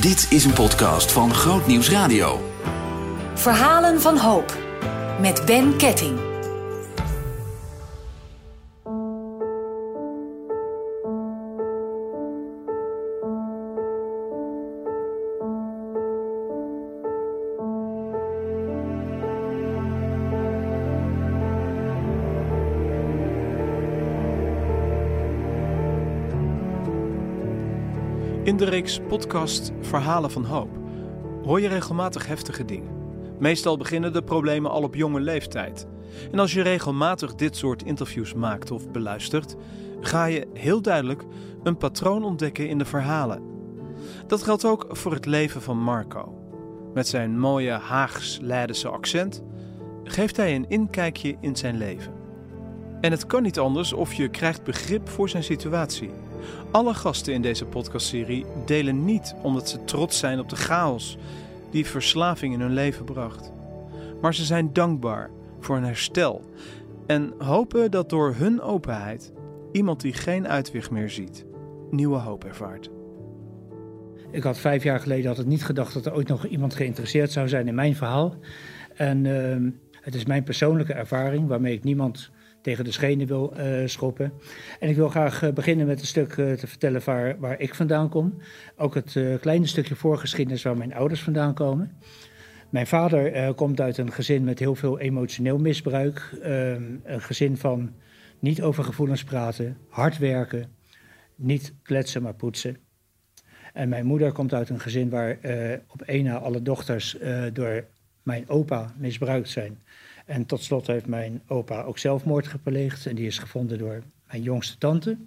Dit is een podcast van Groot Nieuws Radio. Verhalen van hoop met Ben Ketting. Podcast Verhalen van Hoop hoor je regelmatig heftige dingen. Meestal beginnen de problemen al op jonge leeftijd. En als je regelmatig dit soort interviews maakt of beluistert, ga je heel duidelijk een patroon ontdekken in de verhalen. Dat geldt ook voor het leven van Marco. Met zijn mooie Haags-Leidense accent geeft hij een inkijkje in zijn leven. En het kan niet anders of je krijgt begrip voor zijn situatie. Alle gasten in deze podcastserie delen niet omdat ze trots zijn op de chaos die verslaving in hun leven bracht. Maar ze zijn dankbaar voor een herstel en hopen dat door hun openheid iemand die geen uitweg meer ziet, nieuwe hoop ervaart. Ik had vijf jaar geleden had niet gedacht dat er ooit nog iemand geïnteresseerd zou zijn in mijn verhaal. En uh, het is mijn persoonlijke ervaring waarmee ik niemand tegen de schenen wil uh, schoppen. En ik wil graag uh, beginnen met een stuk uh, te vertellen waar, waar ik vandaan kom. Ook het kleine stukje voorgeschiedenis waar mijn ouders vandaan komen. Mijn vader komt uit een gezin met heel veel emotioneel misbruik. Ehm, een gezin van niet over gevoelens praten, hard werken, niet kletsen maar poetsen. En mijn moeder komt uit een gezin waar op één na alle dochters door mijn opa misbruikt zijn. En tot slot heeft mijn opa ook zelfmoord gepleegd. En die is gevonden door mijn jongste tante.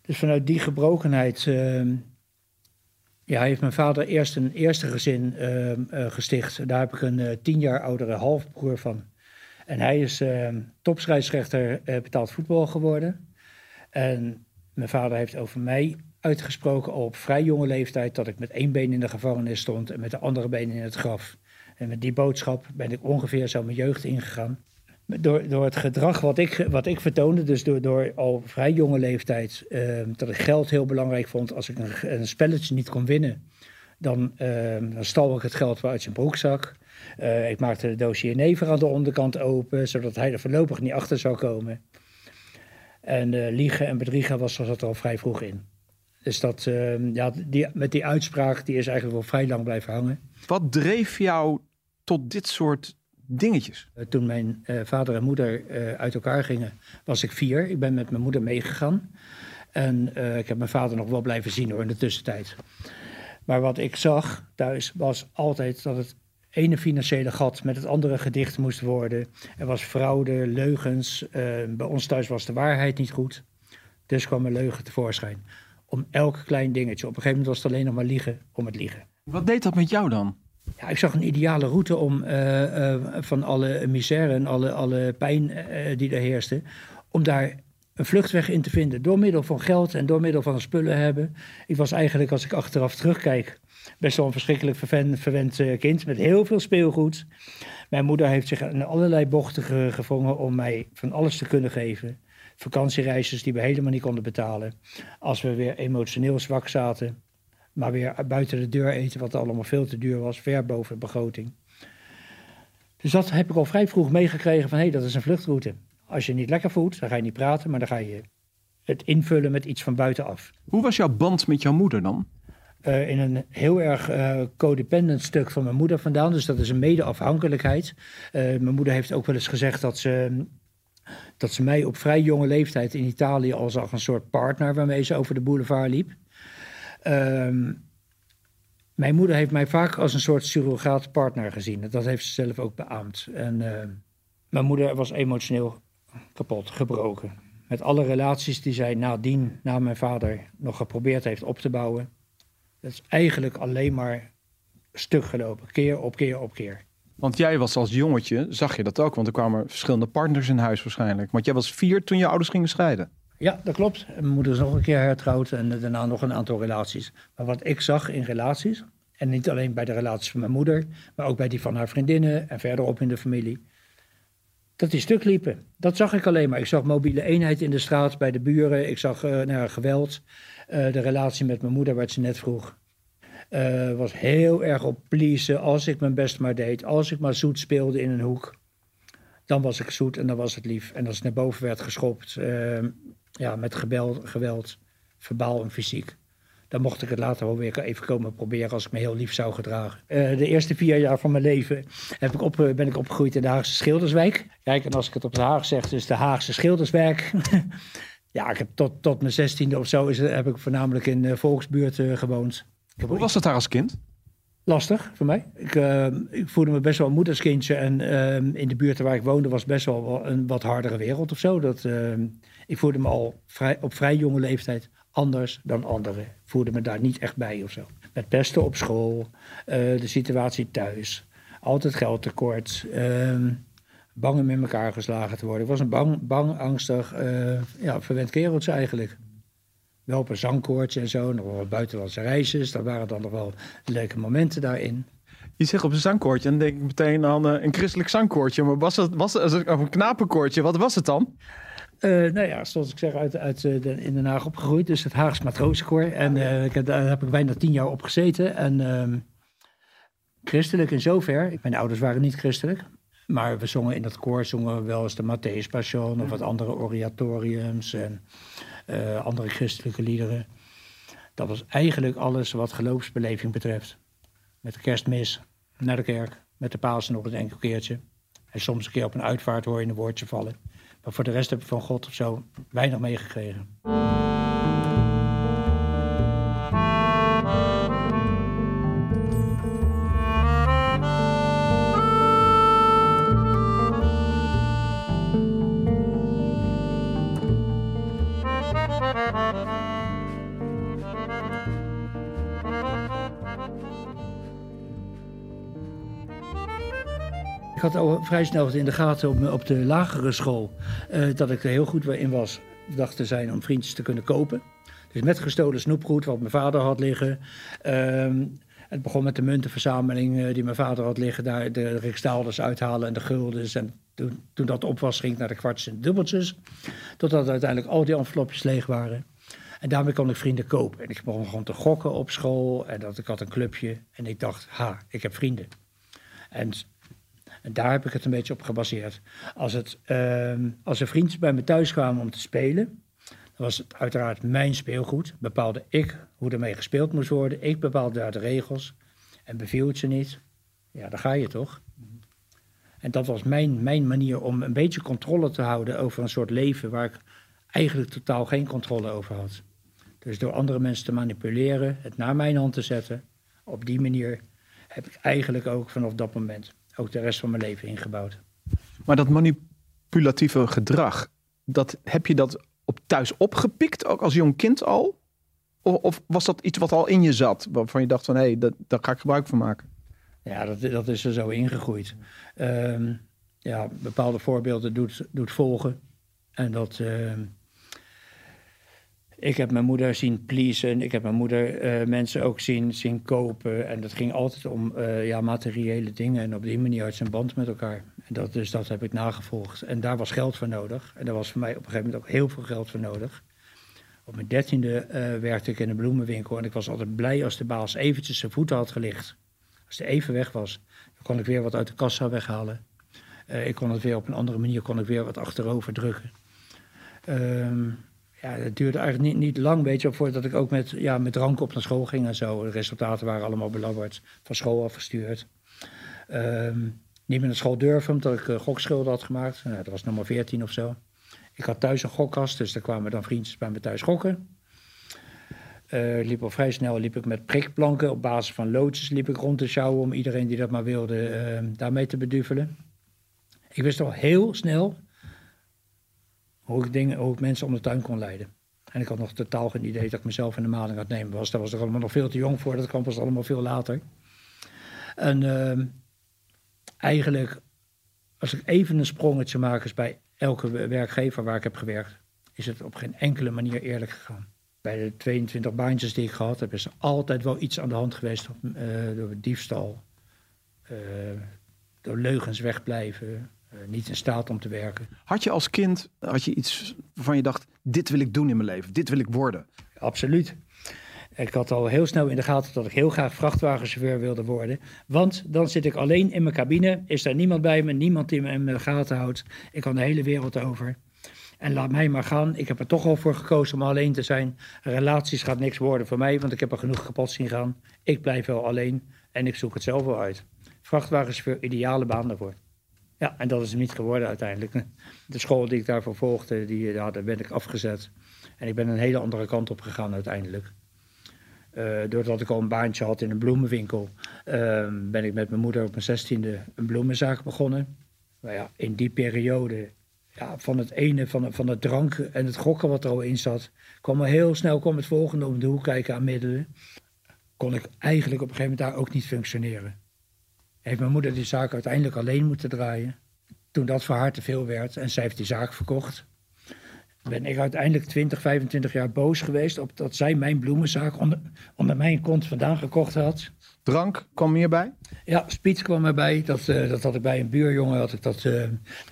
Dus vanuit die gebrokenheid uh, ja, heeft mijn vader eerst een eerste gezin uh, uh, gesticht. Daar heb ik een uh, tien jaar oudere halfbroer van. En hij is ehm, topscheidsrechter betaald voetbal geworden. En mijn vader heeft over mij uitgesproken op vrij jonge leeftijd... dat ik met één been in de gevangenis stond en met de andere been in het graf. En met die boodschap ben ik ongeveer zo mijn jeugd ingegaan. Door, door het gedrag wat ik, wat ik vertoonde, dus door, door al vrij jonge leeftijd, uh, dat ik geld heel belangrijk vond. Als ik een, spelletje niet kon winnen, dan, uh, dan stal ik het geld uit zijn broekzak. Uh, ik maakte de dossier never aan de onderkant open, zodat hij er voorlopig niet achter zou komen. En uh, liegen en bedriegen was, was er al vrij vroeg in. Dus dat, uh, ja, die, met die uitspraak die is eigenlijk wel vrij lang blijven hangen. Wat dreef jou tot dit soort dingetjes? Uh, toen mijn uh, vader en moeder uh, uit elkaar gingen, was ik vier. Ik ben met mijn moeder meegegaan. En ik heb mijn vader nog wel blijven zien hoor, in de tussentijd. Maar wat ik zag thuis was altijd dat het ene financiële gat met het andere gedicht moest worden. Er was fraude, leugens. bij ons thuis was de waarheid niet goed. Dus kwam een leugen tevoorschijn om elk klein dingetje. Op een gegeven moment was het alleen nog maar liegen om het liegen. Wat deed dat met jou dan? Ja, ik zag een ideale route om uh, uh, van alle misère en alle, alle pijn uh, die er heerste, om daar een vluchtweg in te vinden. Door middel van geld en door middel van spullen hebben. Ik was eigenlijk, als ik achteraf terugkijk, best wel een verschrikkelijk verwend, verwend kind met heel veel speelgoed. Mijn moeder heeft zich in allerlei bochten ge gevangen om mij van alles te kunnen geven vakantiereisjes die we helemaal niet konden betalen. Als we weer emotioneel zwak zaten, maar weer buiten de deur eten, wat allemaal veel te duur was, ver boven de begroting. Dus dat heb ik al vrij vroeg meegekregen van hé, hey, dat is een vluchtroute. Als je niet lekker voelt, dan ga je niet praten, maar dan ga je het invullen met iets van buitenaf. Hoe was jouw band met jouw moeder dan? Uh, in een heel erg uh, codependent stuk van mijn moeder vandaan. Dus dat is een mede-afhankelijkheid. Uh, mijn moeder heeft ook wel eens gezegd dat ze dat ze mij op vrij jonge leeftijd in Italië al zag een soort partner waarmee ze over de boulevard liep. Um, mijn moeder heeft mij vaak als een soort surrogaat partner gezien. Dat heeft ze zelf ook beaamd. En uh, mijn moeder was emotioneel kapot, gebroken. Met alle relaties die zij nadien, na mijn vader, nog geprobeerd heeft op te bouwen. Dat is eigenlijk alleen maar stuk gelopen, keer op keer op keer. Want jij was als jongetje, zag je dat ook? Want er kwamen verschillende partners in huis waarschijnlijk. Want jij was vier toen je ouders gingen scheiden. Ja, dat klopt. Mijn moeder is nog een keer hertrouwd en daarna nog een aantal relaties. Maar wat ik zag in relaties, en niet alleen bij de relaties van mijn moeder, maar ook bij die van haar vriendinnen en verderop in de familie, dat die stuk liepen. Dat zag ik alleen maar. Ik zag mobiele eenheid in de straat bij de buren. Ik zag uh, geweld. Uh, de relatie met mijn moeder, waar ze net vroeg. Uh, was heel erg op pleasen. Als ik mijn best maar deed. Als ik maar zoet speelde in een hoek. Dan was ik zoet en dan was het lief. En als ik naar boven werd geschopt. Uh, ja, met geweld, geweld, verbaal en fysiek. Dan mocht ik het later wel weer even komen proberen als ik me heel lief zou gedragen. Uh, de eerste vier jaar van mijn leven heb ik op, ben ik opgegroeid in de Haagse Schilderswijk. Kijk, en als ik het op de Haag zeg, dus de Haagse Schilderswijk. ja, ik heb tot, tot mijn zestiende of zo is, heb ik voornamelijk in de volksbuurt gewoond. Hoe was het daar als kind? Lastig voor mij. Ik, uh, ik voelde me best wel een moederskindje. En uh, in de buurt waar ik woonde was best wel een wat hardere wereld of zo. Dat, uh, ik voelde me al vrij, op vrij jonge leeftijd anders dan anderen. Ik voelde me daar niet echt bij of zo. Met pesten op school, de situatie thuis. Altijd geldtekort. Ehm, bang om in elkaar geslagen te worden. Ik was een bang, bang angstig, ja, verwend kereltje eigenlijk wel op een zangkoortje en zo. Nog wel buitenlandse reisjes. Daar waren dan nog wel leuke momenten daarin. Je zegt op een zangkoortje, en dan denk ik meteen aan uh, een christelijk zangkoortje. Maar was het, was het of een knapenkoortje? Wat was het dan? Uh, nou ja, zoals ik zeg, uit, uit uh, de, in Den Haag opgegroeid. Dus het Haags matrozenkoor. En ik heb, daar heb ik bijna tien jaar op gezeten. En ehm, christelijk in zover. Mijn ouders waren niet christelijk. Maar we zongen in dat koor zongen we wel eens de Matthäus Passion of wat andere oratoriums. En uh, andere christelijke liederen. Dat was eigenlijk alles wat geloofsbeleving betreft. Met de kerstmis, naar de kerk, met de Pasen nog een enkel keertje. En soms een keer op een uitvaart hoor je een woordje vallen. Maar voor de rest heb ik van God of zo weinig meegekregen. Had al vrij snel in de gaten op, op de lagere school uh, dat ik er heel goed in was, dacht te zijn om vriendjes te kunnen kopen. Dus met gestolen snoepgoed, wat mijn vader had liggen. Uh, het begon met de muntenverzameling uh, die mijn vader had liggen. Daar de riksdaalders uithalen en de guldens. En toen, toen dat op was, ging ik naar de kwartjes en dubbeltjes. Totdat uiteindelijk al die envelopjes leeg waren. En daarmee kon ik vrienden kopen. En ik begon gewoon te gokken op school. En dat, ik had een clubje. En ik dacht, ha, ik heb vrienden. En en daar heb ik het een beetje op gebaseerd. Als, het, uh, als er vriendjes bij me thuis kwamen om te spelen, dan was het uiteraard mijn speelgoed. Bepaalde ik hoe ermee gespeeld moest worden. Ik bepaalde daar de regels. En beviel het ze niet, ja, dan ga je toch. En dat was mijn, mijn manier om een beetje controle te houden over een soort leven waar ik eigenlijk totaal geen controle over had. Dus door andere mensen te manipuleren, het naar mijn hand te zetten, op die manier heb ik eigenlijk ook vanaf dat moment ook de rest van mijn leven ingebouwd. Maar dat manipulatieve gedrag, dat, heb je dat op thuis opgepikt, ook als jong kind al? Of, of was dat iets wat al in je zat, waarvan je dacht van hé, hey, dat, daar ga ik gebruik van maken? Ja, dat, dat is er zo ingegroeid. Um, ja, bepaalde voorbeelden doet, doet volgen. En dat, uh, ik heb mijn moeder zien pleasen. Ik heb mijn moeder uh, mensen ook zien, zien kopen. En dat ging altijd om uh, ja, materiële dingen. En op die manier had ze een band met elkaar. En dat, dus dat heb ik nagevolgd. En daar was geld voor nodig. En daar was voor mij op een gegeven moment ook heel veel geld voor nodig. Op mijn dertiende uh, werkte ik in een bloemenwinkel. En ik was altijd blij als de baas eventjes zijn voeten had gelicht. Als hij even weg was, dan kon ik weer wat uit de kassa weghalen. ik kon het weer op een andere manier kon ik weer wat achterover drukken. Um, ja, het duurde eigenlijk niet, niet lang, weet je, voordat ik ook met, ja, met drank op naar school ging en zo. De resultaten waren allemaal belabberd, van school afgestuurd. Um, niet meer naar school durven, omdat ik uh, gokschulden had gemaakt. Nou, dat was nummer 14 of zo. Ik had thuis een gokkast, dus daar kwamen dan vriendjes bij me thuis gokken. Uh, liep al vrij snel liep ik met prikplanken op basis van loodjes liep ik rond te sjouwen om iedereen die dat maar wilde uh, daarmee te beduvelen. Ik wist al heel snel hoe ik, dingen, hoe mensen om de tuin kon leiden. En ik had nog totaal geen idee dat ik mezelf in de maling had nemen was. Daar was er allemaal nog veel te jong voor. Dat kwam pas allemaal veel later. En uh, eigenlijk, als ik even een sprongetje maak is bij elke werkgever waar ik heb gewerkt, is het op geen enkele manier eerlijk gegaan. Bij de 22 baantjes die ik gehad heb, is er altijd wel iets aan de hand geweest. Uh, door diefstal, uh, door leugens wegblijven, eh, niet in staat om te werken. Had je als kind had je iets waarvan je dacht: dit wil ik doen in mijn leven, dit wil ik worden? Absoluut. Ik had al heel snel in de gaten dat ik heel graag vrachtwagenchauffeur wilde worden. Want dan zit ik alleen in mijn cabine. Is daar niemand bij me, niemand die me in de gaten houdt. Ik kan de hele wereld over. En laat mij maar gaan. Ik heb er toch al voor gekozen om alleen te zijn. Relaties gaat niks worden voor mij, want ik heb er genoeg kapot zien gaan. Ik blijf wel alleen en ik zoek het zelf wel uit. Vrachtwagenchauffeur, ideale baan daarvoor. Ja, en dat is hem niet geworden uiteindelijk. De school die ik daarvoor volgde, die, ja, daar ben ik afgezet. En ik ben een hele andere kant op gegaan uiteindelijk. Uh, doordat ik al een baantje had in een bloemenwinkel, uh, ben ik met mijn moeder op mijn zestiende een bloemenzaak begonnen. Maar ja, in die periode, ja, van het ene, van, van het drank en het gokken wat er al in zat, kwam er heel snel kwam het volgende om de hoek kijken aan middelen. Kon ik eigenlijk op een gegeven moment daar ook niet functioneren. Heeft mijn moeder die zaak uiteindelijk alleen moeten draaien. Toen dat voor haar te veel werd en zij heeft die zaak verkocht ben ik uiteindelijk 20, 25 jaar boos geweest op dat zij mijn bloemenzaak onder, onder mijn kont vandaan gekocht had. Drank kwam meer bij? Ja, Spiets kwam erbij. Dat, uh, dat had ik bij een buurjongen, had ik, dat, uh,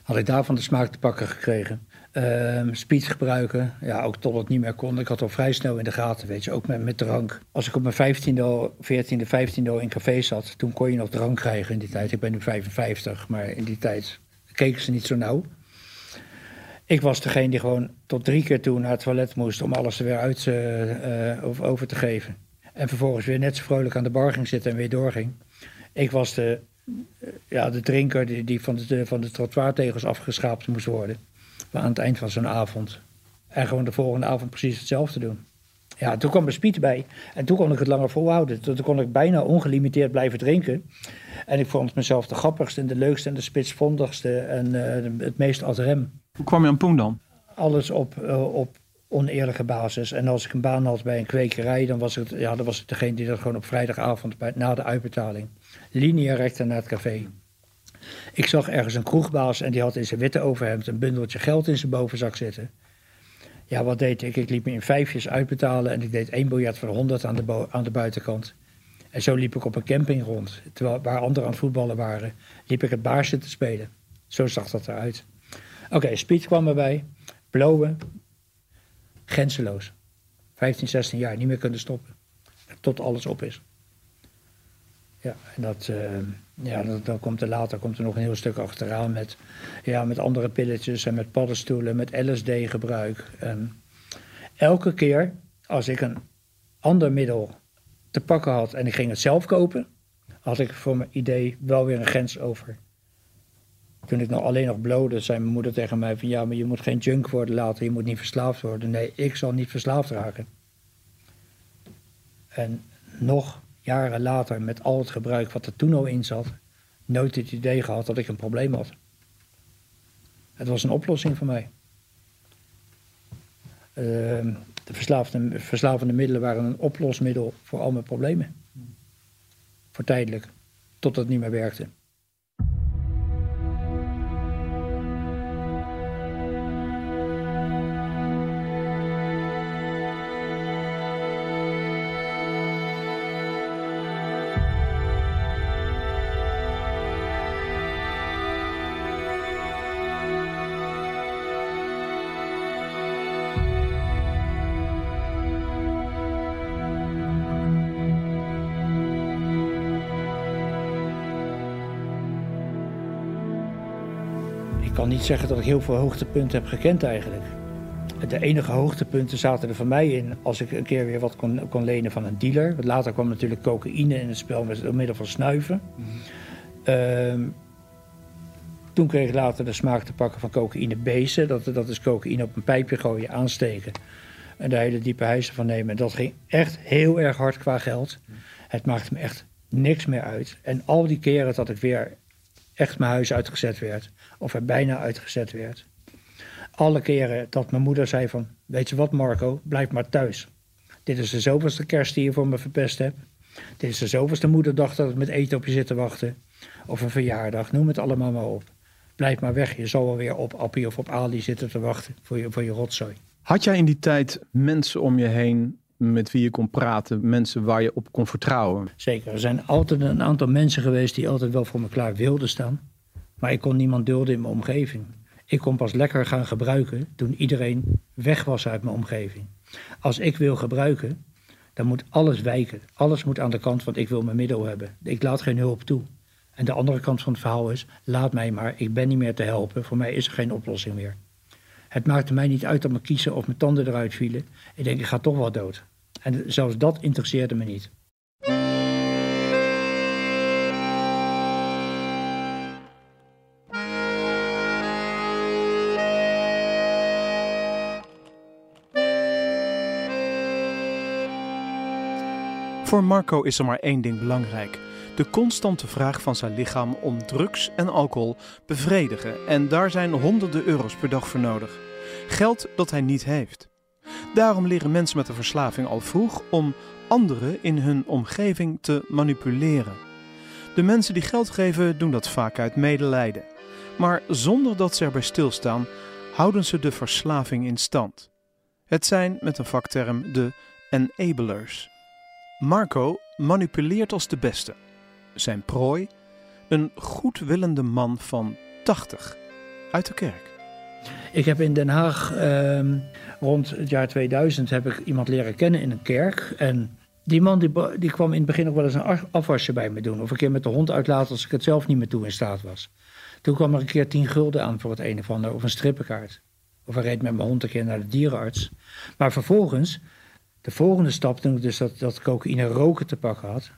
had ik daarvan de smaak te pakken gekregen. Uh, Spiets gebruiken, ja, ook tot het niet meer kon. Ik had al vrij snel in de gaten, weet je, ook met, met drank. Als ik op mijn 15e, 14e, 15e in café zat, toen kon je nog drank krijgen in die tijd. Ik ben nu 55, maar in die tijd keken ze niet zo nauw. Ik was degene die gewoon tot drie keer toe naar het toilet moest om alles er weer uit uh, over te geven. En vervolgens weer net zo vrolijk aan de bar ging zitten en weer doorging. Ik was de, ja, de drinker die, die van, de, van de trottoirtegels afgeschaapt moest worden. Maar aan het eind van zo'n avond. En gewoon de volgende avond precies hetzelfde doen. Ja, toen kwam er speed bij. En toen kon ik het langer volhouden. Toen kon ik bijna ongelimiteerd blijven drinken. En ik vond mezelf de grappigste en de leukste en de spitsvondigste en uh, het meest ad rem. Hoe kwam je aan Poen dan? Alles op, uh, op oneerlijke basis. En als ik een baan had bij een kwekerij, dan was, het, ja, dan was ik degene die dat gewoon op vrijdagavond bij, na de uitbetaling lineair rechter naar het café. Ik zag ergens een kroegbaas en die had in zijn witte overhemd een bundeltje geld in zijn bovenzak zitten. Ja, wat deed ik? Ik liep me in vijfjes uitbetalen en ik deed één biljart voor 100 aan de, aan de buitenkant. En zo liep ik op een camping rond. Terwijl waar anderen aan het voetballen waren, liep ik het baarsje te spelen. Zo zag dat eruit. Oké, Speed kwam erbij. Blowen. Grenzeloos. 15, 16 jaar, niet meer kunnen stoppen. Tot alles op is. Ja, en dat, uh, ja, dan, komt er later komt er nog een heel stuk achteraan met, ja, met andere pilletjes en met paddenstoelen, met LSD-gebruik. Elke keer als ik een ander middel te pakken had en ik ging het zelf kopen, had ik voor mijn idee wel weer een grens over. Toen ik nog alleen nog blode, zei mijn moeder tegen mij van ja, maar je moet geen junk worden later, je moet niet verslaafd worden. Nee, ik zal niet verslaafd raken. En nog jaren later, met al het gebruik wat er toen al in zat, nooit het idee gehad dat ik een probleem had. Het was een oplossing voor mij. Uh, de verslavende, verslavende middelen waren een oplosmiddel voor al mijn problemen. Voor tijdelijk, tot het niet meer werkte. Ik kan niet zeggen dat ik heel veel hoogtepunten heb gekend eigenlijk. De enige hoogtepunten zaten er voor mij in als ik een keer weer wat kon, kon lenen van een dealer. Later kwam natuurlijk cocaïne in het spel met, door middel van snuiven. -hmm. toen kreeg ik later de smaak te pakken van cocaïne bezen. Dat, dat is cocaïne op een pijpje gooien, aansteken. En daar hele diepe hijsen van nemen. En dat ging echt heel erg hard qua geld. Het maakte me echt niks meer uit. En al die keren dat ik weer echt mijn huis uitgezet werd. Of er bijna uitgezet werd. Alle keren dat mijn moeder zei van, weet je wat Marco, blijf maar thuis. Dit is de zoveelste kerst die je voor me verpest hebt. Dit is de zoveelste moederdag dat ik met eten op je zit te wachten. Of een verjaardag, noem het allemaal maar op. Blijf maar weg, je zal wel weer op Appie of op Ali zitten te wachten voor je, voor je rotzooi. Had jij in die tijd mensen om je heen met wie je kon praten, mensen waar je op kon vertrouwen? Zeker, er zijn altijd een aantal mensen geweest die altijd wel voor me klaar wilden staan. Maar ik kon niemand dulden in mijn omgeving. Ik kon pas lekker gaan gebruiken toen iedereen weg was uit mijn omgeving. Als ik wil gebruiken, Dan moet alles wijken. Alles moet aan de kant van ik wil mijn middel hebben. Ik laat geen hulp toe. En de andere kant van het verhaal is, laat mij maar, ik ben niet meer te helpen. Voor mij is er geen oplossing meer. Het maakte mij niet uit dat mijn kiezen of mijn tanden eruit vielen. Ik denk, ik ga toch wel dood. En zelfs dat interesseerde me niet. Voor Marco is er maar één ding belangrijk: de constante vraag van zijn lichaam om drugs en alcohol bevredigen. En daar zijn honderden euro's per dag voor nodig. Geld dat hij niet heeft. Daarom leren mensen met een verslaving al vroeg om anderen in hun omgeving te manipuleren. De mensen die geld geven doen dat vaak uit medelijden. Maar zonder dat ze erbij stilstaan, houden ze de verslaving in stand. Het zijn, met een vakterm, de enablers. Marco manipuleert als de beste. Zijn prooi, een goedwillende man van 80 uit de kerk. Ik heb in Den Haag ehm, rond het jaar 2000 heb ik iemand leren kennen in een kerk. En die man die, die kwam in het begin ook wel eens een afwasje bij me doen. Of een keer met de hond uitlaten als ik het zelf niet meer toe in staat was. Toen kwam er een keer 10 gulden aan voor het een of ander, of een strippenkaart. Of hij reed met mijn hond een keer naar de dierenarts. Maar vervolgens, de volgende stap, toen ik dus dat, dat cocaïne roken te pakken had,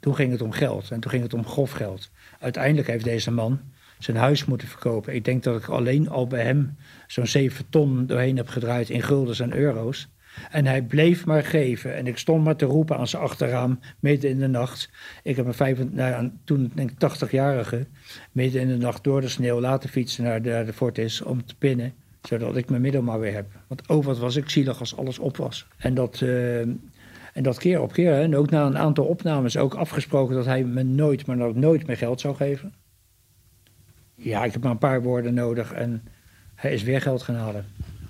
toen ging het om geld. En toen ging het om grof geld. Uiteindelijk heeft deze man zijn huis moeten verkopen. Ik denk dat ik alleen al bij hem zo'n 7 ton doorheen heb gedraaid in guldens en euro's. En hij bleef maar geven. En ik stond maar te roepen aan zijn achterraam, midden in de nacht. Ik heb een vijf, nou, toen denk ik 80-jarige, midden in de nacht door de sneeuw laten fietsen naar de, de Fortis om te pinnen. Zodat ik mijn middel maar weer heb. Want oh, wat was ik zielig als alles op was. En dat, uh, en dat keer op keer. Hè. En ook na een aantal opnames ook afgesproken dat hij me nooit, maar ook nooit meer geld zou geven. Ja, ik heb maar een paar woorden nodig en hij is weer geld gaan halen.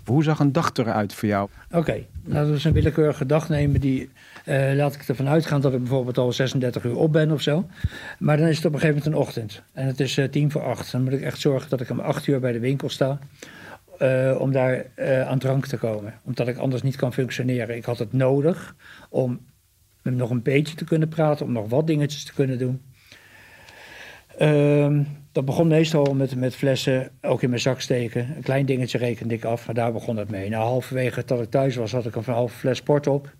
Hoe zag een dag eruit voor jou? Oké, laten we eens een willekeurige dag nemen. Die, uh, laat ik ervan uitgaan dat ik bijvoorbeeld al 36 uur op ben of zo. Maar dan is het op een gegeven moment een ochtend. En het is uh, tien voor acht. Dan moet ik echt zorgen dat ik om acht uur bij de winkel sta. Uh, om daar aan drank te komen. Omdat ik anders niet kan functioneren. Ik had het nodig om nog een beetje te kunnen praten. Om nog wat dingetjes te kunnen doen. Ehm, dat begon meestal met, met flessen ook in mijn zak steken. Een klein dingetje rekende ik af, maar daar begon het mee. Na halverwege dat ik thuis was, had ik een halve fles sport op.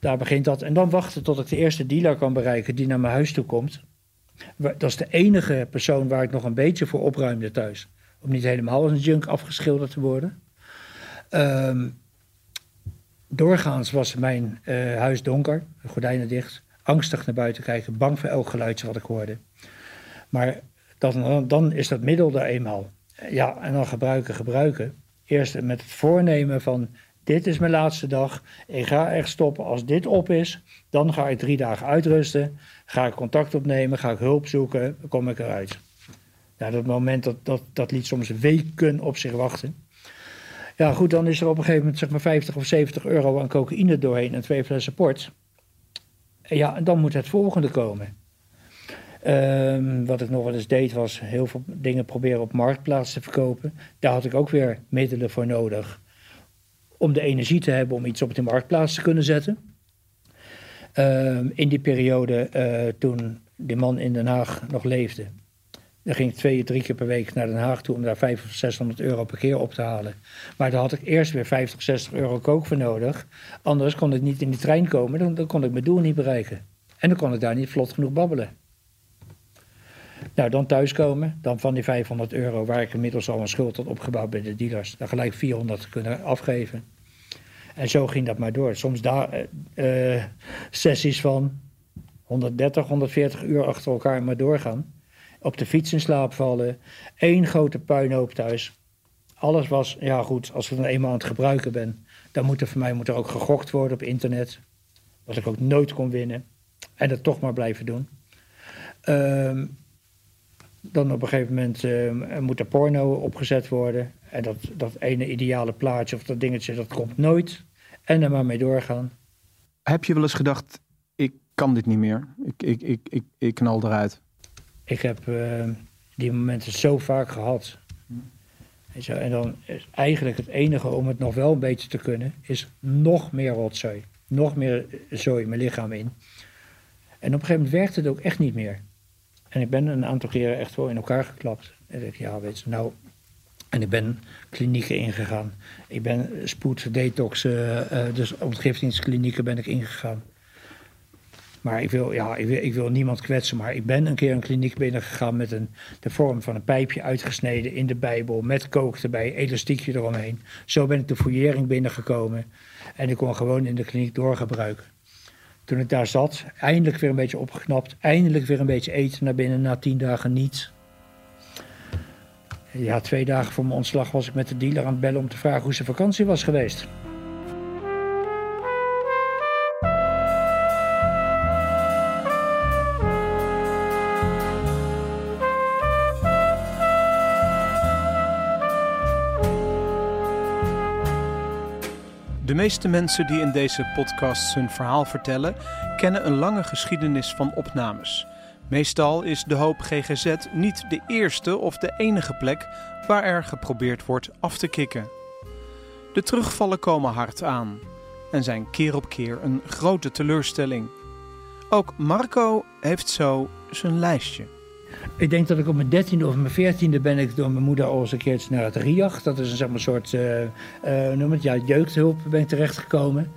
Daar begint dat. En dan wachten tot ik de eerste dealer kan bereiken die naar mijn huis toe komt. Dat is de enige persoon waar ik nog een beetje voor opruimde thuis. Om niet helemaal als een junk afgeschilderd te worden. Um, doorgaans was mijn uh, huis donker, gordijnen dicht. Angstig naar buiten kijken, bang voor elk geluidje wat ik hoorde. Maar dan, is dat middel er eenmaal. Ja, en dan gebruiken, gebruiken. Eerst met het voornemen van, dit is mijn laatste dag. Ik ga echt stoppen. Als dit op is, dan ga ik drie dagen uitrusten. Ga ik contact opnemen, ga ik hulp zoeken, kom ik eruit. Nou, dat moment, dat, dat, dat liet soms weken op zich wachten. Ja, goed, dan is er op een gegeven moment zeg maar 50 of 70 euro aan cocaïne doorheen en twee flessen port. Ja, en dan moet het volgende komen. Um, wat ik nog wel eens deed was heel veel dingen proberen op marktplaats te verkopen. Daar had ik ook weer middelen voor nodig. Om de energie te hebben om iets op de marktplaats te kunnen zetten. Um, in die periode uh, toen die man in Den Haag nog leefde. Dan ging ik twee, drie keer per week naar Den Haag toe om daar 500 of 600 euro per keer op te halen. Maar daar had ik eerst weer 50, 60 euro kook voor nodig. Anders kon ik niet in die trein komen, dan, kon ik mijn doel niet bereiken. En dan kon ik daar niet vlot genoeg babbelen. Nou, dan thuiskomen, dan van die 500 euro waar ik inmiddels al een schuld had opgebouwd bij de dealers, dan gelijk 400 kunnen afgeven. En zo ging dat maar door. Soms daar uh, sessies van 130, 140 uur achter elkaar maar doorgaan. Op de fiets in slaap vallen. Eén grote puinhoop thuis. Alles was, ja goed, als ik dan eenmaal aan het gebruiken ben, dan moet er voor mij moet er ook gegokt worden op internet. Wat ik ook nooit kon winnen. En dat toch maar blijven doen. Uh, dan op een gegeven moment uh, moet er porno opgezet worden. En dat, dat ene ideale plaatje of dat dingetje, dat komt nooit. En er maar mee doorgaan. Heb je wel eens gedacht, ik kan dit niet meer. Ik, ik, ik, ik, ik knal eruit. Ik heb uh, die momenten zo vaak gehad. En dan is eigenlijk het enige om het nog wel beetje te kunnen, is nog meer rotzooi. nog meer zo in mijn lichaam in. En op een gegeven moment werkte het ook echt niet meer. En ik ben een aantal keren echt wel in elkaar geklapt. En ik ja, weet je, nou... En ik ben klinieken ingegaan. Ik ben spoed, detox, uh, dus ontgiftingsklinieken ben ik ingegaan. Maar ik wil, ja, ik wil, ik wil niemand kwetsen, maar ik ben een keer een kliniek binnengegaan met een, de vorm van een pijpje uitgesneden in de Bijbel, met kook erbij, elastiekje eromheen. Zo ben ik de fouillering binnengekomen en ik kon gewoon in de kliniek doorgebruiken. Toen ik daar zat, eindelijk weer een beetje opgeknapt, eindelijk weer een beetje eten naar binnen na tien dagen niets. Ja, twee dagen voor mijn ontslag was ik met de dealer aan het bellen om te vragen hoe zijn vakantie was geweest. Meeste mensen die in deze podcast hun verhaal vertellen, kennen een lange geschiedenis van opnames. Meestal is de hoop GGZ niet de eerste of de enige plek waar er geprobeerd wordt af te kicken. De terugvallen komen hard aan en zijn keer op keer een grote teleurstelling. Ook Marco heeft zo zijn lijstje. Ik denk dat ik op mijn dertiende of mijn veertiende ben ik door mijn moeder al eens een keertje naar het RIAG. Dat is een zeg maar, soort uh, uh, noem het, ja, jeugdhulp ben ik terechtgekomen.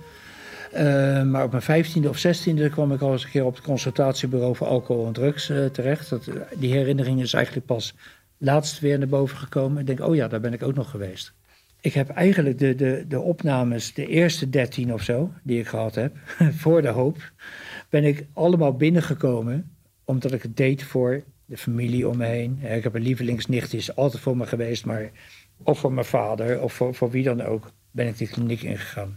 Uh, maar op mijn vijftiende of zestiende kwam ik al eens een keer op het consultatiebureau voor alcohol en drugs terecht. Dat, die herinnering is eigenlijk pas laatst weer naar boven gekomen. Ik denk, oh ja, daar ben ik ook nog geweest. Ik heb eigenlijk de, de, de opnames, de eerste dertien of zo, die ik gehad heb, voor de hoop, ben ik allemaal binnengekomen omdat ik het deed voor de familie om me heen. Ik heb een lievelingsnicht, die is altijd voor me geweest, maar of voor mijn vader of voor, voor wie dan ook, ben ik die kliniek ingegaan.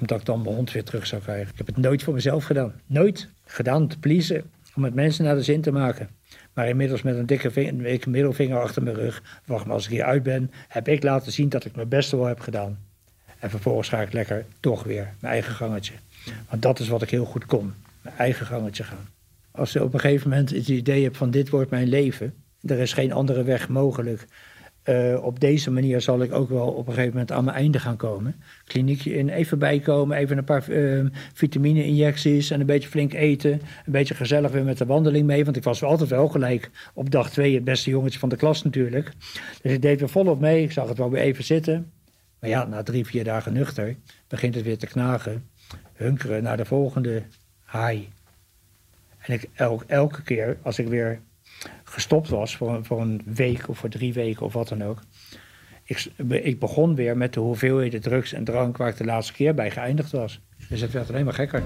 Omdat ik dan mijn hond weer terug zou krijgen. Ik heb het nooit voor mezelf gedaan. Nooit gedaan te pleasen, om het mensen naar de zin te maken. Maar inmiddels met een dikke vinger, middelvinger achter mijn rug, wacht maar als ik hier uit ben, heb ik laten zien dat ik mijn beste wel heb gedaan. En vervolgens ga ik lekker toch weer mijn eigen gangetje. Want dat is wat ik heel goed kon, mijn eigen gangetje gaan. Als je op een gegeven moment het idee hebt van dit wordt mijn leven, er is geen andere weg mogelijk. Uh, op deze manier zal ik ook wel op een gegeven moment aan mijn einde gaan komen. Kliniekje in, even bijkomen, even een paar uh, vitamine-injecties en een beetje flink eten. Een beetje gezellig weer met de wandeling mee, want ik was altijd wel gelijk op dag twee het beste jongetje van de klas natuurlijk. Dus ik deed er volop mee, ik zag het wel weer even zitten. Maar ja, na drie, vier dagen nuchter begint het weer te knagen. Hunkeren naar de volgende high. En ik elk, elke keer als ik weer gestopt was voor, voor een week of voor drie weken of wat dan ook. Ik, ik begon weer met de hoeveelheden drugs en drank waar ik de laatste keer bij geëindigd was. Dus het werd alleen maar gekker.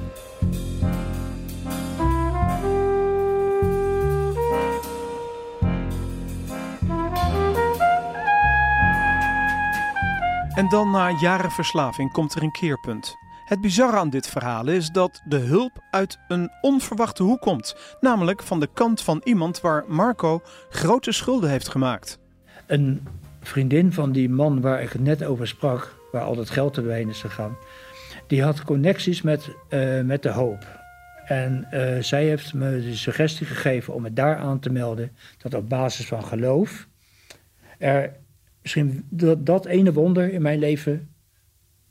En dan na jaren verslaving komt er een keerpunt. Het bizarre aan dit verhaal is dat de hulp uit een onverwachte hoek komt, namelijk van de kant van iemand waar Marco grote schulden heeft gemaakt. Een vriendin van die man waar ik het net over sprak, waar al dat geld erbij is gegaan, die had connecties met, uh, met de hoop. En uh, zij heeft me de suggestie gegeven om me daar aan te melden dat op basis van geloof er misschien dat, dat ene wonder in mijn leven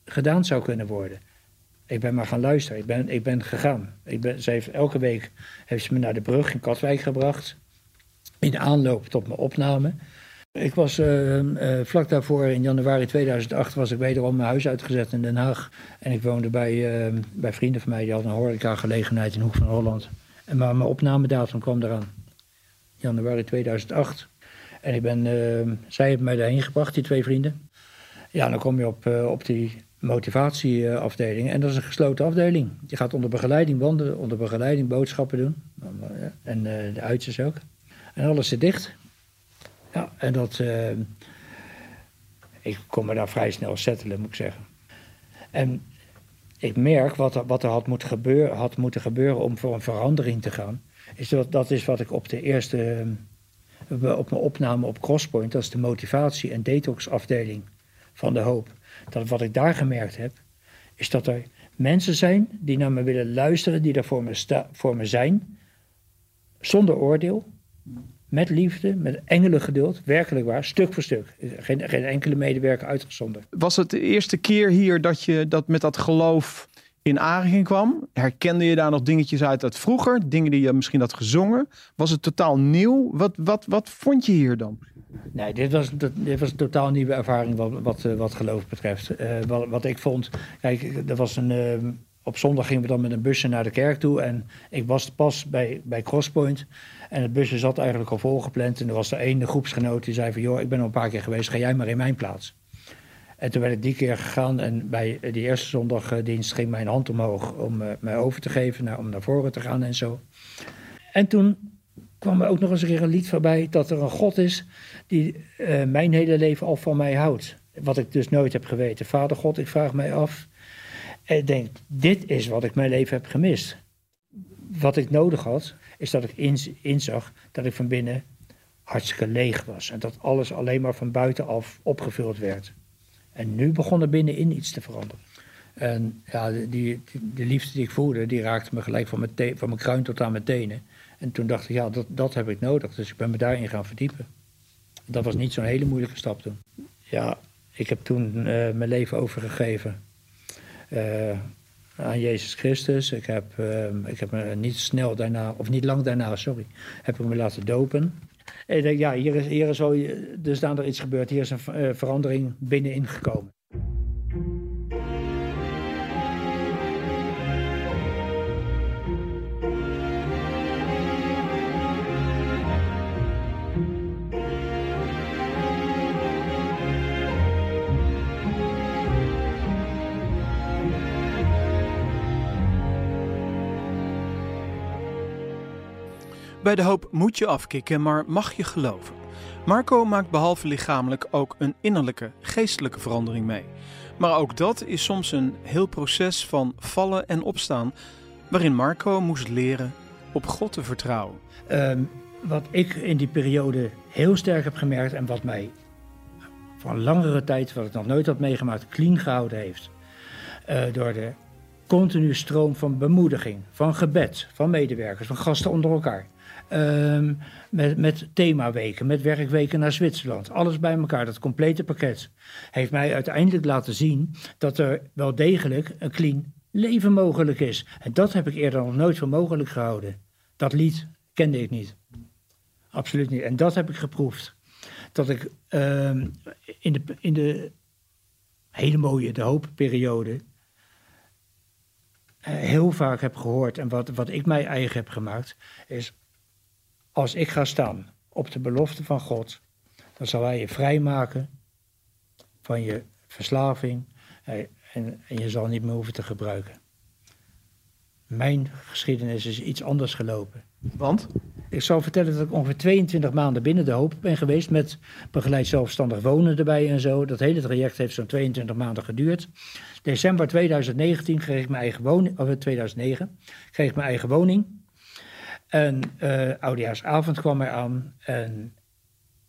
gedaan zou kunnen worden. Ik ben maar gaan luisteren. Ik ben, ik ben gegaan. Ik ben, ze heeft, elke week heeft ze me naar de brug in Katwijk gebracht. In aanloop tot mijn opname. Ik was uh, uh, vlak daarvoor, in januari 2008, was ik wederom mijn huis uitgezet in Den Haag. En ik woonde bij, uh, bij vrienden van mij, die hadden een horeca-gelegenheid in Hoek van Holland. En maar mijn opnamedatum kwam eraan. Januari 2008. En ik ben, zij hebben mij daarheen gebracht, die twee vrienden. Ja, dan kom je op, op die motivatieafdeling. En dat is een gesloten afdeling. Je gaat onder begeleiding wandelen, onder begeleiding boodschappen doen. En uh, de uitjes ook. En alles zit dicht. Ja, en dat... Uh, ik kon me daar vrij snel settelen, moet ik zeggen. En ik merk wat er, wat er had, moet gebeuren, had moeten gebeuren om voor een verandering te gaan. Is dat, dat is wat ik op de eerste... op mijn opname op Crosspoint, dat is de motivatie- en detoxafdeling van de hoop dat wat ik daar gemerkt heb, is dat er mensen zijn die naar me willen luisteren, die daar voor me, voor me zijn, zonder oordeel, met liefde, met geduld, werkelijk waar, stuk voor stuk. Geen, geen enkele medewerker uitgezonderd. Was het de eerste keer hier dat je dat met dat geloof in aanraking kwam, herkende je daar nog dingetjes uit uit vroeger? Dingen die je misschien had gezongen? Was het totaal nieuw? Wat, wat, wat vond je hier dan? Nee, dit was, dit was een totaal nieuwe ervaring wat, wat, eh, wat geloof betreft. Uh, wat, wat ik vond, kijk, er was een, uh, op zondag gingen we dan met een busje naar de kerk toe. En ik was pas bij, bij Crosspoint. En het busje zat eigenlijk al volgepland. En er was er één groepsgenoot die zei van... joh, ik ben al een paar keer geweest, ga jij maar in mijn plaats. En toen werd ik die keer gegaan en bij die eerste zondagdienst ging mijn hand omhoog om mij over te geven, nou, om naar voren te gaan en zo. En toen kwam er ook nog eens een een lied voorbij dat er een God is die uh, mijn hele leven al van mij houdt. Wat ik dus nooit heb geweten. Vader God, ik vraag mij af. En ik denk, dit is wat ik mijn leven heb gemist. Wat ik nodig had, is dat ik inzag dat ik van binnen hartstikke leeg was. En dat alles alleen maar van buitenaf opgevuld werd. En nu begon er binnenin iets te veranderen. En ja, die, die, de liefde die ik voelde, die raakte me gelijk van mijn, van mijn kruin tot aan mijn tenen. En toen dacht ik, ja, dat, dat heb ik nodig. Dus ik ben me daarin gaan verdiepen. Dat was niet zo'n hele moeilijke stap toen. Ja, ik heb toen uh, mijn leven overgegeven uh, aan Jezus Christus. Ik heb, uh, ik heb me niet snel daarna, of niet lang daarna, sorry, heb ik me laten dopen. En ik denk, ja, hier is, hier is al, dus iets gebeurd. Hier is een verandering binnenin gekomen. Bij de hoop moet je afkicken, maar mag je geloven. Marco maakt behalve lichamelijk ook een innerlijke, geestelijke verandering mee. Maar ook dat is soms een heel proces van vallen en opstaan, waarin Marco moest leren op God te vertrouwen. Um, wat ik in die periode heel sterk heb gemerkt en wat mij voor langere tijd, wat ik nog nooit had meegemaakt, clean gehouden heeft. Uh, door de continue stroom van bemoediging, van gebed, van medewerkers, van gasten onder elkaar. Um, met, met themaweken, met werkweken naar Zwitserland. Alles bij elkaar, dat complete pakket. Heeft mij uiteindelijk laten zien dat er wel degelijk een clean leven mogelijk is. En dat heb ik eerder nog nooit voor mogelijk gehouden. Dat lied kende ik niet. Absoluut niet. En dat heb ik geproefd. Dat ik um, in, de, in de hele mooie, de hoopperiode heel vaak heb gehoord en wat, wat ik mij eigen heb gemaakt, is als ik ga staan op de belofte van God, dan zal Hij je vrijmaken van je verslaving en, en je zal niet meer hoeven te gebruiken. Mijn geschiedenis is iets anders gelopen. Want? Ik zal vertellen dat ik ongeveer 22 maanden binnen de hoop ben geweest met begeleid zelfstandig wonen erbij en zo. Dat hele traject heeft zo'n 22 maanden geduurd. December 2019 kreeg ik mijn eigen woning, of 2009, kreeg ik mijn eigen woning. En uh, oudejaarsavond kwam er aan en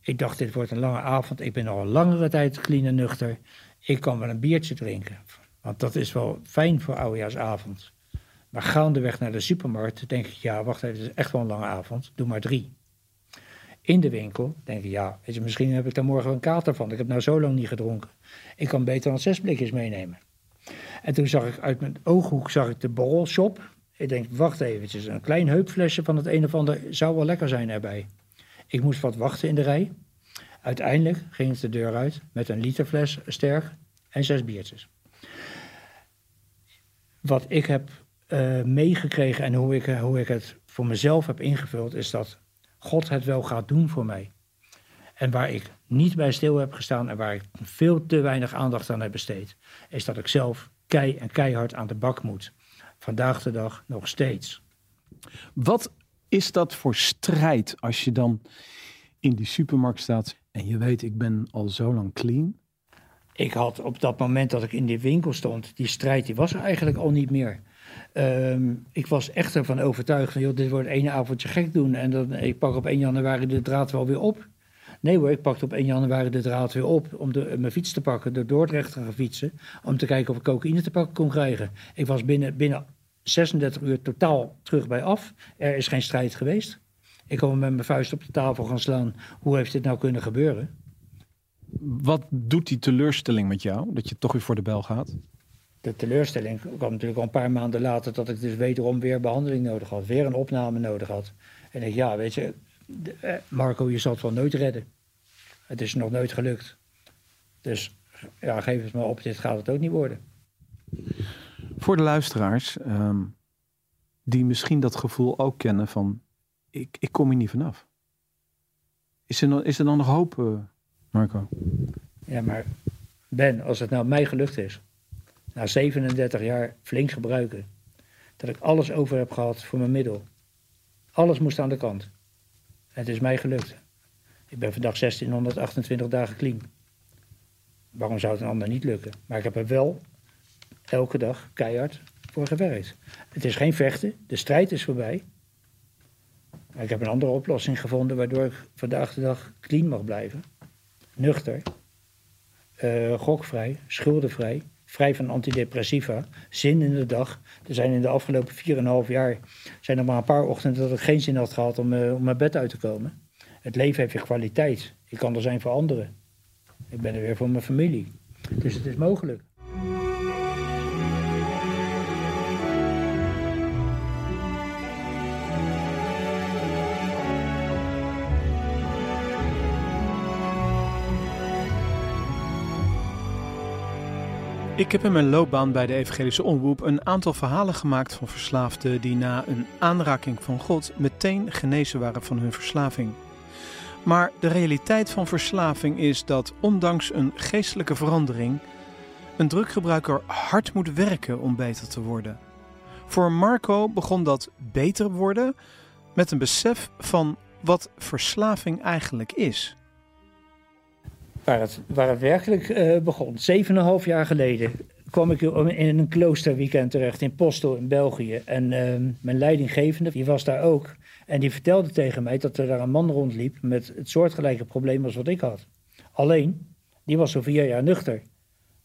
ik dacht, dit wordt een lange avond. Ik ben al een langere tijd clean en nuchter. Ik kan wel een biertje drinken, want dat is wel fijn voor oudejaarsavond. Maar gaandeweg naar de supermarkt denk ik, ja, wacht even, het is echt wel een lange avond. Doe maar drie. In de winkel denk ik, ja, misschien heb ik daar morgen een kater van. Ik heb nou zo lang niet gedronken. Ik kan beter dan zes blikjes meenemen. En toen zag ik uit mijn ooghoek zag ik de borrelshop. Ik denk, wacht eventjes, een klein heupflesje van het een of ander zou wel lekker zijn erbij. Ik moest wat wachten in de rij. Uiteindelijk ging ik de deur uit met een literfles sterk en zes biertjes. Wat ik heb uh, meegekregen en hoe ik, hoe ik het voor mezelf heb ingevuld, is dat God het wel gaat doen voor mij. En waar ik niet bij stil heb gestaan en waar ik veel te weinig aandacht aan heb besteed, is dat ik zelf kei en keihard aan de bak moet. Vandaag de dag nog steeds. Wat is dat voor strijd als je dan in die supermarkt staat en je weet, ik ben al zo lang clean? Ik had op dat moment dat ik in die winkel stond, die strijd die was er eigenlijk al niet meer. Um, ik was echt ervan overtuigd van, joh, dit wordt één avondje gek doen en dan, ik pak op 1 januari de draad wel weer op. Nee hoor, ik pakte op 1 januari de draad weer op om de, mijn fiets te pakken, door Dordrecht te gaan fietsen, om te kijken of ik cocaïne te pakken kon krijgen. Ik was binnen, binnen 36 uur totaal terug bij af. Er is geen strijd geweest. Ik kon met mijn vuist op de tafel gaan slaan. Hoe heeft dit nou kunnen gebeuren? Wat doet die teleurstelling met jou, dat je toch weer voor de bel gaat? De teleurstelling kwam natuurlijk al een paar maanden later dat ik dus wederom weer behandeling nodig had. Weer een opname nodig had. En ik, ja, weet je, eh, Marco, je zal het wel nooit redden. Het is nog nooit gelukt. Dus ja, geef het maar op, dit gaat het ook niet worden. Voor de luisteraars ehm, die misschien dat gevoel ook kennen van ik, ik kom hier niet vanaf. Is er, is er dan nog hoop, uh, Marco? Ja, maar Ben, als het nou mij gelukt is, na 37 jaar flink gebruiken, dat ik alles over heb gehad voor mijn middel. Alles moest aan de kant. Het is mij gelukt. Ik ben vandaag 1628 dagen clean. Waarom zou het een ander niet lukken? Maar ik heb er wel elke dag keihard voor gewerkt. Het is geen vechten, de strijd is voorbij. Ik heb een andere oplossing gevonden waardoor ik vandaag de dag clean mag blijven. Nuchter, uh, gokvrij, schuldenvrij, vrij van antidepressiva, zin in de dag. Er zijn in de afgelopen 4,5 jaar zijn er maar een paar ochtenden dat ik geen zin had gehad om, uh, om mijn bed uit te komen. Het leven heeft weer kwaliteit. Ik kan er zijn voor anderen. Ik ben er weer voor mijn familie. Dus het is mogelijk. Ik heb in mijn loopbaan bij de Evangelische Omroep een aantal verhalen gemaakt van verslaafden die na een aanraking van God meteen genezen waren van hun verslaving. Maar de realiteit van verslaving is dat ondanks een geestelijke verandering een druggebruiker hard moet werken om beter te worden. Voor Marco begon dat beter worden met een besef van wat verslaving eigenlijk is. Waar het, waar het werkelijk uh, begon, 7,5 jaar geleden, kwam ik in een kloosterweekend terecht in Postel in België. En uh, mijn leidinggevende, die was daar ook. En die vertelde tegen mij dat er daar een man rondliep met het soortgelijke probleem als wat ik had. Alleen, die was zo vier jaar nuchter.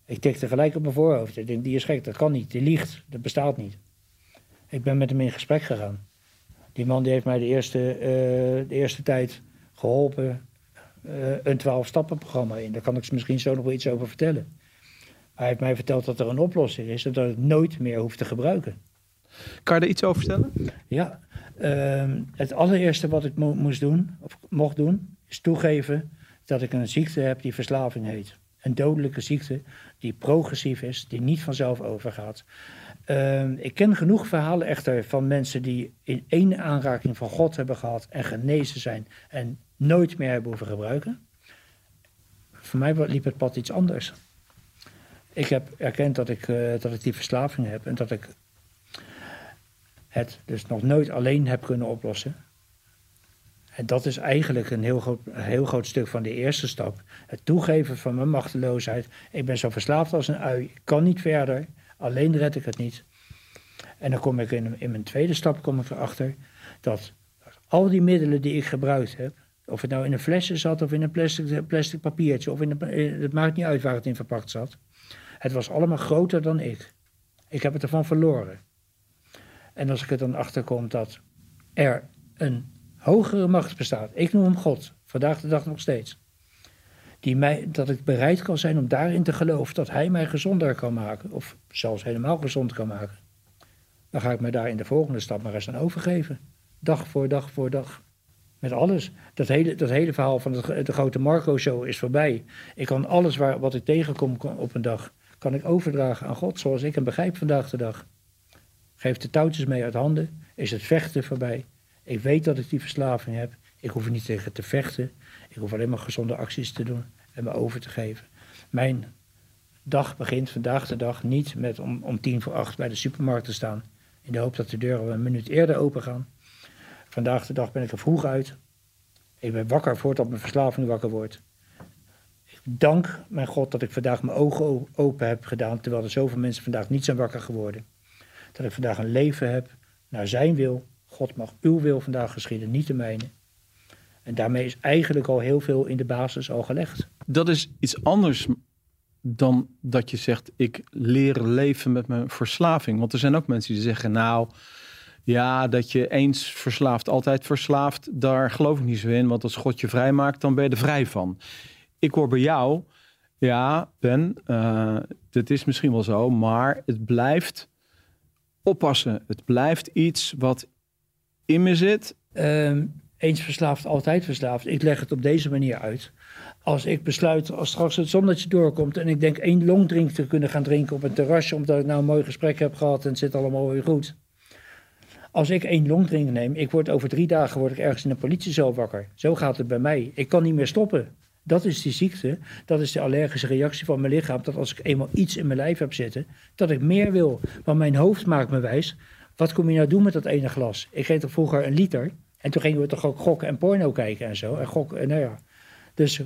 Ik tikte gelijk op mijn voorhoofd. Ik denk, die is gek, dat kan niet, die liegt, dat bestaat niet. Ik ben met hem in gesprek gegaan. Die man die heeft mij de eerste, uh, de eerste tijd geholpen, een twaalf-stappen-programma in. Daar kan ik misschien zo nog wel iets over vertellen. Hij heeft mij verteld dat er een oplossing is, dat ik het nooit meer hoef te gebruiken. Kan je er iets over vertellen? Ja, uh, het allereerste wat ik mo moest doen, of mocht doen, is toegeven dat ik een ziekte heb die verslaving heet. Een dodelijke ziekte die progressief is, die niet vanzelf overgaat. Uh, ik ken genoeg verhalen echter van mensen die in één aanraking van God hebben gehad en genezen zijn en nooit meer hebben hoeven gebruiken. Voor mij liep het pad iets anders. Ik heb erkend dat ik, uh, dat ik die verslaving heb en dat ik het dus nog nooit alleen heb kunnen oplossen. En dat is eigenlijk een heel groot, heel groot stuk van de eerste stap. Het toegeven van mijn machteloosheid. Ik ben zo verslaafd als een ui. Ik kan niet verder. Alleen red ik het niet. En dan kom ik in, in mijn tweede stap kom ik erachter dat al die middelen die ik gebruikt heb, of het nou in een flesje zat of in een plastic, plastic papiertje, of in een, het maakt niet uit waar het in verpakt zat. Het was allemaal groter dan ik. Ik heb het ervan verloren. En als ik er dan achter kom dat er een hogere macht bestaat, ik noem hem God, vandaag de dag nog steeds, die mij, dat ik bereid kan zijn om daarin te geloven dat hij mij gezonder kan maken, of zelfs helemaal gezond kan maken, dan ga ik me daar in de volgende stap maar eens aan overgeven. Dag voor dag voor dag. Met alles. Dat hele, dat hele verhaal van de, grote Marco-show is voorbij. Ik kan alles waar, wat ik tegenkom op een dag, kan ik overdragen aan God zoals ik hem begrijp vandaag de dag. Geef de touwtjes mee uit handen, is het vechten voorbij. Ik weet dat ik die verslaving heb. Ik hoef er niet tegen te vechten. Ik hoef alleen maar gezonde acties te doen en me over te geven. Mijn dag begint vandaag de dag niet met om, om tien voor acht bij de supermarkt te staan. In de hoop dat de deuren een minuut eerder open gaan. Vandaag de dag ben ik er vroeg uit. Ik ben wakker voordat mijn verslaving wakker wordt. Ik dank mijn God dat ik vandaag mijn ogen open heb gedaan, terwijl er zoveel mensen vandaag niet zijn wakker geworden. Dat ik vandaag een leven heb naar zijn wil. God mag uw wil vandaag geschieden, niet de mijne. En daarmee is eigenlijk al heel veel in de basis al gelegd. Dat is iets anders dan dat je zegt, ik leer leven met mijn verslaving. Want er zijn ook mensen die zeggen, nou, ja, dat je eens verslaafd, altijd verslaafd, daar geloof ik niet zo in. Want als God je vrij maakt, dan ben je er vrij van. Ik hoor bij jou, Ja, Ben, uh, dat is misschien wel zo, maar het blijft oppassen. Het blijft iets wat in me zit. Ehm, eens verslaafd, altijd verslaafd. Ik leg het op deze manier uit. Als ik besluit, als straks het zonnetje doorkomt en ik denk één longdrink te kunnen gaan drinken op een terrasje, omdat ik nou een mooi gesprek heb gehad en het zit allemaal weer goed. Als ik één longdrink neem, ik word over drie dagen word ik ergens in een politiecel wakker. Zo gaat het bij mij. Ik kan niet meer stoppen. Dat is die ziekte, dat is de allergische reactie van mijn lichaam. Dat als ik eenmaal iets in mijn lijf heb zitten, dat ik meer wil. Want mijn hoofd maakt me wijs. Wat kom je nou doen met dat ene glas? Ik reed toch vroeger een liter. En toen gingen we toch ook gokken en porno kijken en zo. En gokken, nou ja. Dus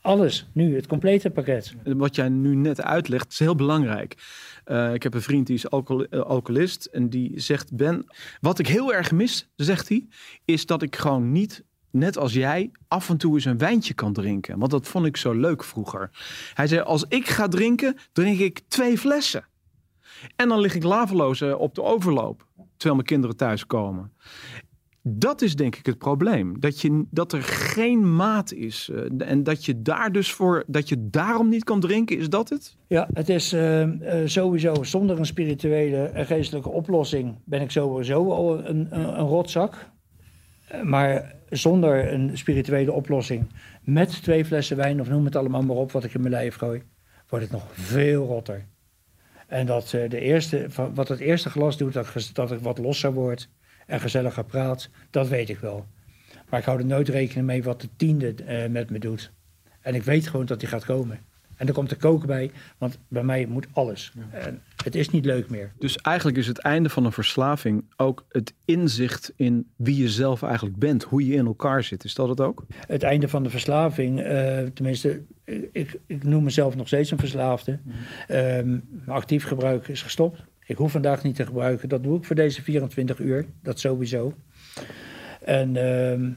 alles, nu, het complete pakket. Wat jij nu net uitlegt, is heel belangrijk. Uh, ik heb een vriend die is uh, alcoholist en die zegt: Ben, wat ik heel erg mis, zegt hij, is dat ik gewoon niet net als jij, af en toe eens een wijntje kan drinken. Want dat vond ik zo leuk vroeger. Hij zei, als ik ga drinken, drink ik twee flessen. En dan lig ik laveloos eh, op de overloop, terwijl mijn kinderen thuiskomen. Dat is denk ik het probleem. Dat, je, dat er geen maat is. Uh, en dat je daar dus voor, dat je daarom niet kan drinken, is dat het? Ja, het is uh, uh, sowieso zonder een spirituele en geestelijke oplossing ben ik sowieso al een, een, een rotzak. Maar zonder een spirituele oplossing, met twee flessen wijn of noem het allemaal maar op wat ik in mijn lijf gooi, wordt het nog veel rotter. En dat de eerste, wat het eerste glas doet, dat, dat ik wat losser word en gezelliger praat, dat weet ik wel. Maar ik hou er nooit rekening mee wat de tiende uh, met me doet. En ik weet gewoon dat die gaat komen. En er komt de koken bij, want bij mij moet alles. En het is niet leuk meer. Dus eigenlijk is het einde van een verslaving ook het inzicht in wie je zelf eigenlijk bent, hoe je in elkaar zit. Is dat het ook? Het einde van de verslaving, uh, tenminste, ik, ik, noem mezelf nog steeds een verslaafde. Um, actief gebruik is gestopt. Ik hoef vandaag niet te gebruiken. Dat doe ik voor deze 24 uur. Dat sowieso. En uh,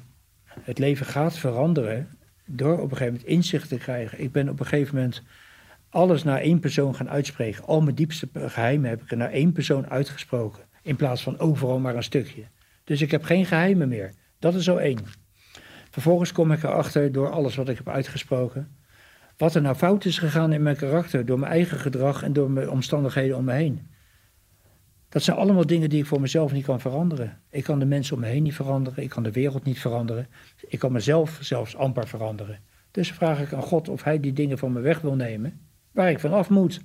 het leven gaat veranderen door op een gegeven moment inzicht te krijgen. Ik ben op een gegeven moment alles naar één persoon gaan uitspreken. Al mijn diepste geheimen heb ik er naar één persoon uitgesproken. In plaats van overal maar een stukje. Dus ik heb geen geheimen meer. Dat is zo één. Vervolgens kom ik erachter door alles wat ik heb uitgesproken. Wat er nou fout is gegaan in mijn karakter. Door mijn eigen gedrag en door mijn omstandigheden om me heen. Dat zijn allemaal dingen die ik voor mezelf niet kan veranderen. Ik kan de mensen om me heen niet veranderen. Ik kan de wereld niet veranderen. Ik kan mezelf zelfs amper veranderen. Dus vraag ik aan God of hij die dingen van me weg wil nemen. Waar ik van af moet.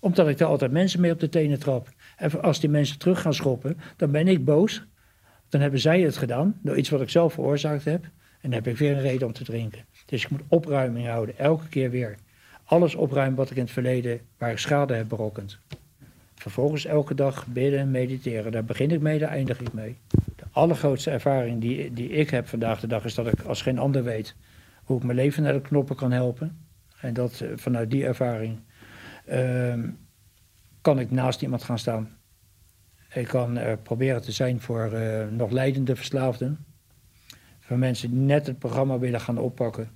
Omdat ik daar altijd mensen mee op de tenen trap. En als die mensen terug gaan schoppen, dan ben ik boos. Dan hebben zij het gedaan door iets wat ik zelf veroorzaakt heb. En dan heb ik weer een reden om te drinken. Dus ik moet opruiming houden, elke keer weer. Alles opruimen wat ik in het verleden, waar ik schade heb berokkend. Vervolgens elke dag bidden en mediteren. Daar begin ik mee, daar eindig ik mee. De allergrootste ervaring die, die ik heb vandaag de dag is dat ik als geen ander weet hoe ik mijn leven naar de knoppen kan helpen. En dat eh, vanuit die ervaring uh, kan ik naast iemand gaan staan. Ik kan uh, proberen te zijn voor uh, nog leidende verslaafden. Voor mensen die net het programma willen gaan oppakken.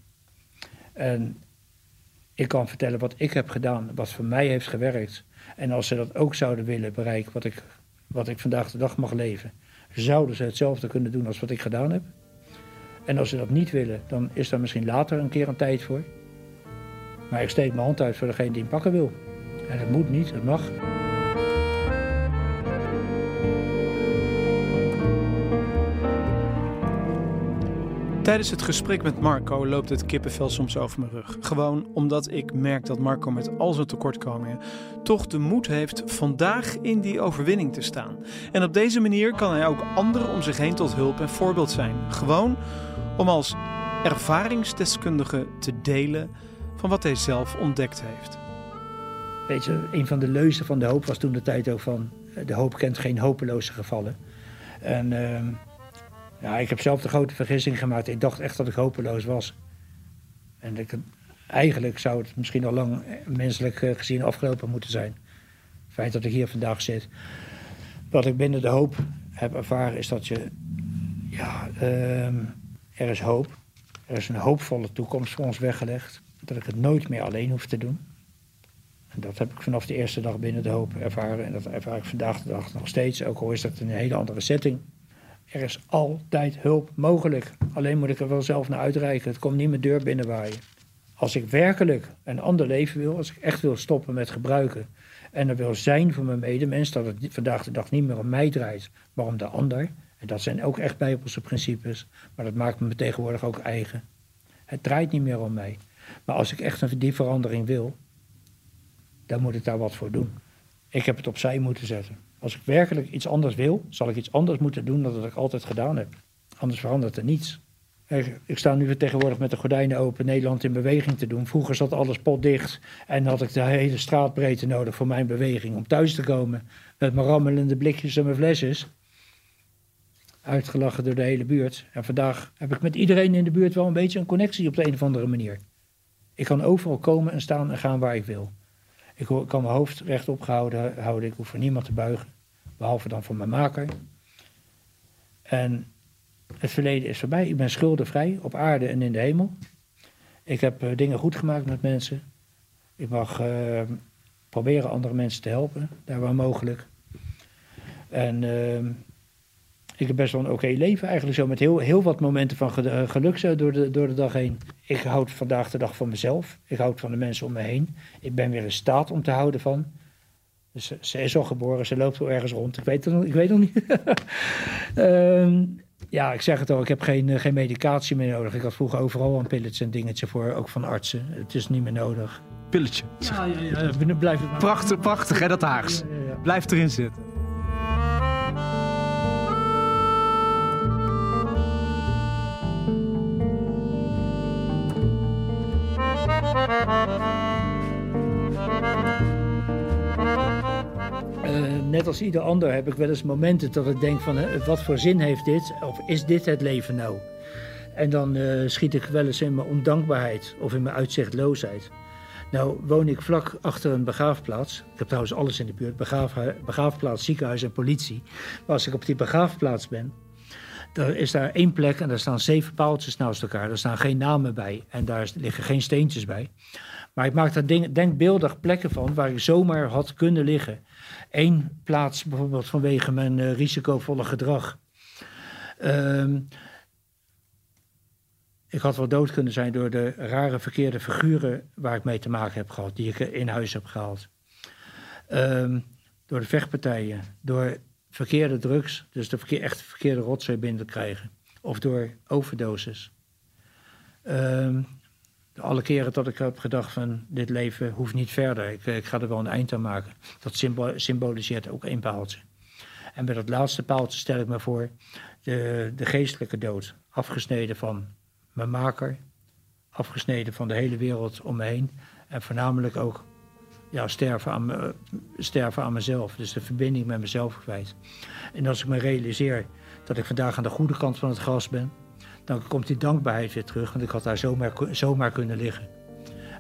En ik kan vertellen wat ik heb gedaan, wat voor mij heeft gewerkt. En als ze dat ook zouden willen bereiken, wat ik, wat ik vandaag de dag mag leven, zouden ze hetzelfde kunnen doen als wat ik gedaan heb. En als ze dat niet willen, dan is daar misschien later een keer een tijd voor. Maar ik steek mijn hand uit voor degene die hem pakken wil. En het moet niet, het mag. Tijdens het gesprek met Marco loopt het kippenvel soms over mijn rug. Gewoon omdat ik merk dat Marco met al zijn tekortkomingen toch de moed heeft vandaag in die overwinning te staan. En op deze manier kan hij ook anderen om zich heen tot hulp en voorbeeld zijn. Gewoon om als ervaringsdeskundige te delen van wat hij zelf ontdekt heeft. Weet je, een van de leuzen van de hoop was toen de tijd ook van... de hoop kent geen hopeloze gevallen. En... Uh, ja, ik heb zelf de grote vergissing gemaakt. Ik dacht echt dat ik hopeloos was. En eigenlijk zou het misschien al lang menselijk eh, gezien afgelopen moeten zijn. Het feit dat ik hier vandaag zit. Wat ik binnen de hoop heb ervaren is dat je... Ja, uh, er is hoop. Er is een hoopvolle toekomst voor ons weggelegd. Dat ik het nooit meer alleen hoef te doen. En dat heb ik vanaf de eerste dag binnen de hoop ervaren. En dat ervaar ik vandaag de dag nog steeds. Ook al is dat in een hele andere setting. Er is altijd hulp mogelijk. Alleen moet ik er wel zelf naar uitreiken. Het komt niet mijn deur binnenwaaien. Als ik werkelijk een ander leven wil, als ik echt wil stoppen met gebruiken en er wil zijn voor mijn medemens, dat het vandaag de dag niet meer om mij draait, maar om de ander. En dat zijn ook echt bijbelse principes, maar dat maakt me tegenwoordig ook eigen. Het draait niet meer om mij. Maar als ik echt die verandering wil, dan moet ik daar wat voor doen. Ik heb het opzij moeten zetten. Als ik werkelijk iets anders wil, zal ik iets anders moeten doen dan dat ik altijd gedaan heb. Anders verandert er niets. Ik sta nu tegenwoordig met de gordijnen open Nederland in beweging te doen. Vroeger zat alles potdicht en had ik de hele straatbreedte nodig voor mijn beweging. Om thuis te komen met mijn rammelende blikjes en mijn flesjes. Uitgelachen door de hele buurt. En vandaag heb ik met iedereen in de buurt wel een beetje een connectie op de een of andere manier. Ik kan overal komen en staan en gaan waar ik wil. Ik kan mijn hoofd rechtop gehouden houden. Ik hoef voor niemand te buigen. Behalve dan voor mijn maker. En het verleden is voorbij. Ik ben schuldenvrij op aarde en in de hemel. Ik heb uh, dingen goed gemaakt met mensen. Ik mag uh, proberen andere mensen te helpen, daar waar mogelijk. En uh, ik heb best wel een oké leven eigenlijk zo, met heel, heel wat momenten van geluk zo door de, door de dag heen. Ik houd vandaag de dag van mezelf. Ik houd van de mensen om me heen. Ik ben weer in staat om te houden van. Dus ze is al geboren, ze loopt wel ergens rond. Ik weet het nog, ik weet het nog niet. Ja, ik zeg het al, ik heb geen, eh, geen medicatie meer nodig. Ik had vroeger overal een pilletje en dingetje voor, ook van artsen. Het is niet meer nodig. Pilletje. Ja, ja, ja. Blijf het maar. Prachtig, prachtig hè, dat Haags. Ja, ja, Blijf erin zitten. Net als ieder ander heb ik wel eens momenten dat ik denk van wat voor zin heeft dit? Of is dit het leven nou? En dan uh, schiet ik wel eens in mijn ondankbaarheid of in mijn uitzichtloosheid. Nou woon ik vlak achter een begraafplaats. Ik heb trouwens alles in de buurt. Begraaf, begraafplaats, ziekenhuis en politie. Maar als ik op die begraafplaats ben, dan is daar één plek en daar staan zeven paaltjes naast elkaar. Daar staan geen namen bij en daar liggen geen steentjes bij. Maar ik maak daar denkbeeldig plekken van waar ik zomaar had kunnen liggen. Eén plaats bijvoorbeeld vanwege mijn uh, risicovolle gedrag. Um, ik had wel dood kunnen zijn door de rare verkeerde figuren waar ik mee te maken heb gehad, die ik in huis heb gehaald. Um, door de vechtpartijen, door verkeerde drugs, dus de verkeer, echt verkeerde rotzooi binnen krijgen. Of door overdoses. Um, alle keren dat ik heb gedacht van dit leven hoeft niet verder. Ik, ik ga er wel een eind aan maken. Dat symboliseert ook één paaltje. En bij dat laatste paaltje stel ik me voor de, de geestelijke dood. Afgesneden van mijn maker. Afgesneden van de hele wereld om me heen. En voornamelijk ook ja, sterven, sterven aan mezelf. Dus de verbinding met mezelf kwijt. En als ik me realiseer dat ik vandaag aan de goede kant van het gras ben dan komt die dankbaarheid weer terug, want ik had daar zomaar, zomaar kunnen liggen.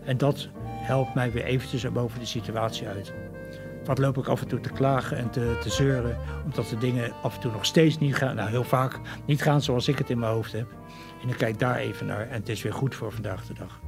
En dat helpt mij weer eventjes boven de situatie uit. Wat loop ik af en toe te klagen en te, te zeuren, omdat de dingen af en toe nog steeds niet gaan, nou heel vaak niet gaan zoals ik het in mijn hoofd heb. En ik kijk daar even naar en het is weer goed voor vandaag de dag.